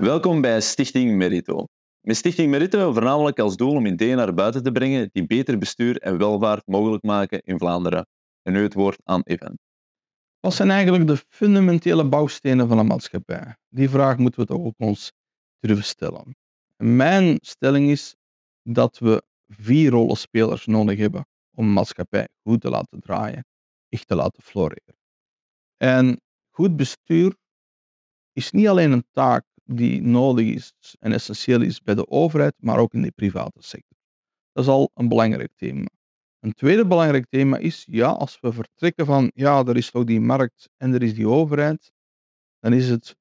Welkom bij Stichting Merito. Met Stichting Merito hebben we voornamelijk als doel om ideeën naar buiten te brengen die beter bestuur en welvaart mogelijk maken in Vlaanderen. En nu het woord aan Evan. Wat zijn eigenlijk de fundamentele bouwstenen van een maatschappij? Die vraag moeten we toch ook ons durven stellen. Mijn stelling is dat we vier rollenspelers nodig hebben om een maatschappij goed te laten draaien, echt te laten floreren. En goed bestuur is niet alleen een taak die nodig is en essentieel is bij de overheid, maar ook in de private sector. Dat is al een belangrijk thema. Een tweede belangrijk thema is, ja, als we vertrekken van, ja, er is toch die markt en er is die overheid, dan is het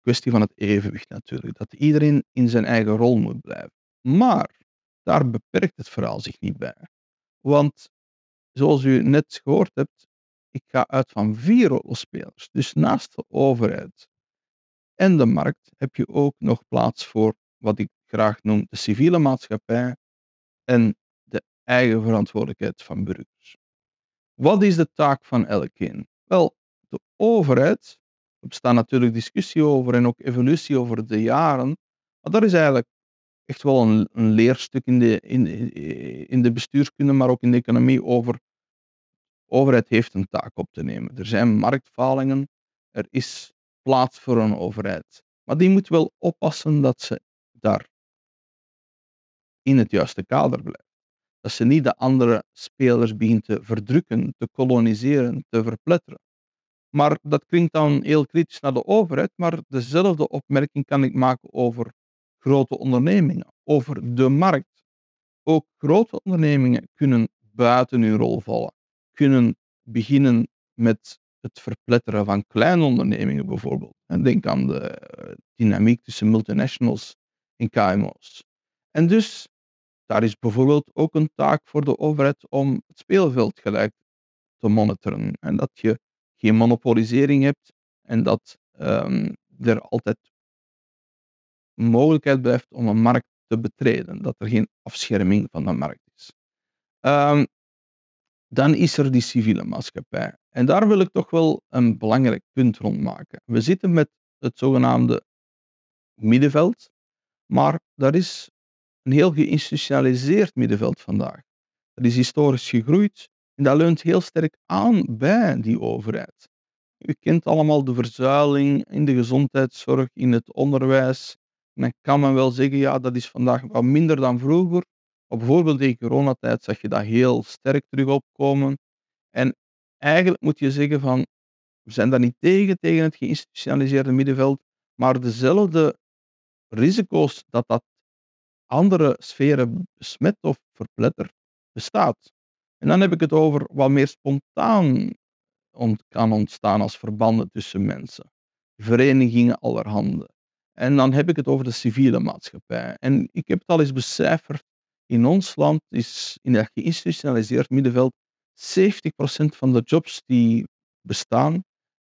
kwestie van het evenwicht natuurlijk. Dat iedereen in zijn eigen rol moet blijven. Maar daar beperkt het verhaal zich niet bij. Want, zoals u net gehoord hebt, ik ga uit van vier rollenspelers. Dus naast de overheid en de markt heb je ook nog plaats voor wat ik graag noem de civiele maatschappij en de eigen verantwoordelijkheid van burgers. Wat is de taak van elkeen? Wel, de overheid, er bestaat natuurlijk discussie over en ook evolutie over de jaren, maar dat is eigenlijk echt wel een, een leerstuk in de, in, in de bestuurskunde, maar ook in de economie over de overheid heeft een taak op te nemen. Er zijn marktfalingen, er is plaats voor een overheid. Maar die moet wel oppassen dat ze daar in het juiste kader blijft. Dat ze niet de andere spelers begint te verdrukken, te koloniseren, te verpletteren. Maar dat klinkt dan heel kritisch naar de overheid, maar dezelfde opmerking kan ik maken over grote ondernemingen, over de markt. Ook grote ondernemingen kunnen buiten hun rol vallen, kunnen beginnen met het verpletteren van kleine ondernemingen bijvoorbeeld. En denk aan de eh, dynamiek tussen multinationals en KMO's. En dus, daar is bijvoorbeeld ook een taak voor de overheid om het speelveld gelijk te monitoren. En dat je geen monopolisering hebt en dat um, er altijd mogelijkheid blijft om een markt te betreden. Dat er geen afscherming van de markt is. Um, dan is er die civiele maatschappij. En daar wil ik toch wel een belangrijk punt rond maken. We zitten met het zogenaamde middenveld, maar dat is een heel geïnstitutionaliseerd middenveld vandaag. Dat is historisch gegroeid en dat leunt heel sterk aan bij die overheid. U kent allemaal de verzuiling in de gezondheidszorg, in het onderwijs. En dan kan men wel zeggen, ja, dat is vandaag wat minder dan vroeger. Maar bijvoorbeeld in coronatijd zag je dat heel sterk terug opkomen. En eigenlijk moet je zeggen van, we zijn daar niet tegen, tegen het geïnstitutionaliseerde middenveld, maar dezelfde risico's dat dat andere sferen besmet of verplettert, bestaat. En dan heb ik het over wat meer spontaan ont kan ontstaan als verbanden tussen mensen. Verenigingen allerhande. En dan heb ik het over de civiele maatschappij. En ik heb het al eens becijferd. In ons land is in dat geïnstitutionaliseerd middenveld 70% van de jobs die bestaan,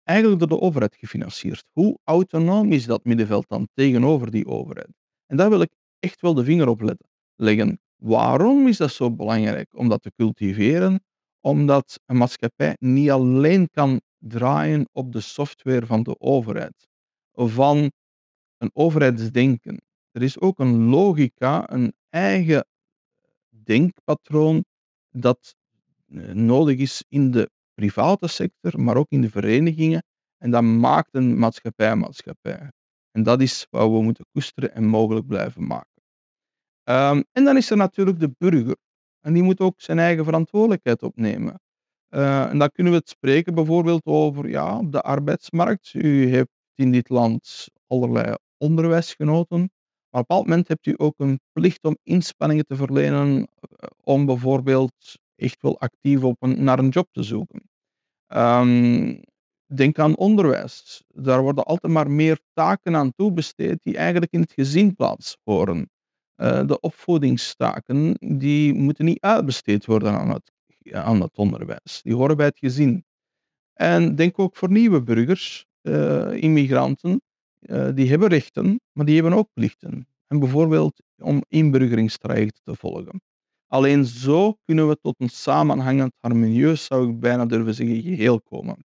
eigenlijk door de overheid gefinancierd. Hoe autonoom is dat middenveld dan tegenover die overheid? En daar wil ik echt wel de vinger op leggen. Waarom is dat zo belangrijk om dat te cultiveren? Omdat een maatschappij niet alleen kan draaien op de software van de overheid, van een overheidsdenken. Er is ook een logica, een eigen denkpatroon dat eh, nodig is in de private sector, maar ook in de verenigingen. En dat maakt een maatschappij maatschappij. En dat is wat we moeten koesteren en mogelijk blijven maken. Um, en dan is er natuurlijk de burger. En die moet ook zijn eigen verantwoordelijkheid opnemen. Uh, en dan kunnen we het spreken bijvoorbeeld over ja, de arbeidsmarkt. U heeft in dit land allerlei onderwijs genoten. Maar op een bepaald moment hebt u ook een plicht om inspanningen te verlenen eh, om bijvoorbeeld echt wel actief op een, naar een job te zoeken. Um, denk aan onderwijs. Daar worden altijd maar meer taken aan toebesteed die eigenlijk in het gezin plaats horen. Uh, de opvoedingstaken die moeten niet uitbesteed worden aan het, aan onderwijs. Die horen bij het gezin. En denk ook voor nieuwe burgers, uh, immigranten, uh, die hebben rechten, maar die hebben ook plichten. En bijvoorbeeld om inburgeringstrajecten te volgen. Alleen zo kunnen we tot een samenhangend, harmonieus, zou ik bijna durven zeggen, geheel komen.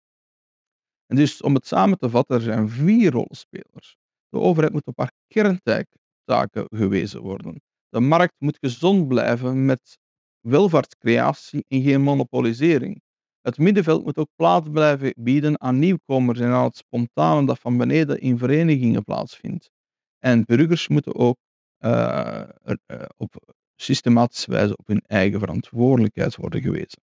En dus om het samen te vatten, er zijn vier rolspelers. De overheid moet op haar kerntaken gewezen worden. De markt moet gezond blijven met welvaartscreatie en geen monopolisering. Het middenveld moet ook plaats blijven bieden aan nieuwkomers en aan het spontane dat van beneden in verenigingen plaatsvindt. En burgers moeten ook uh, op systematische wijze op hun eigen verantwoordelijkheid worden gewezen.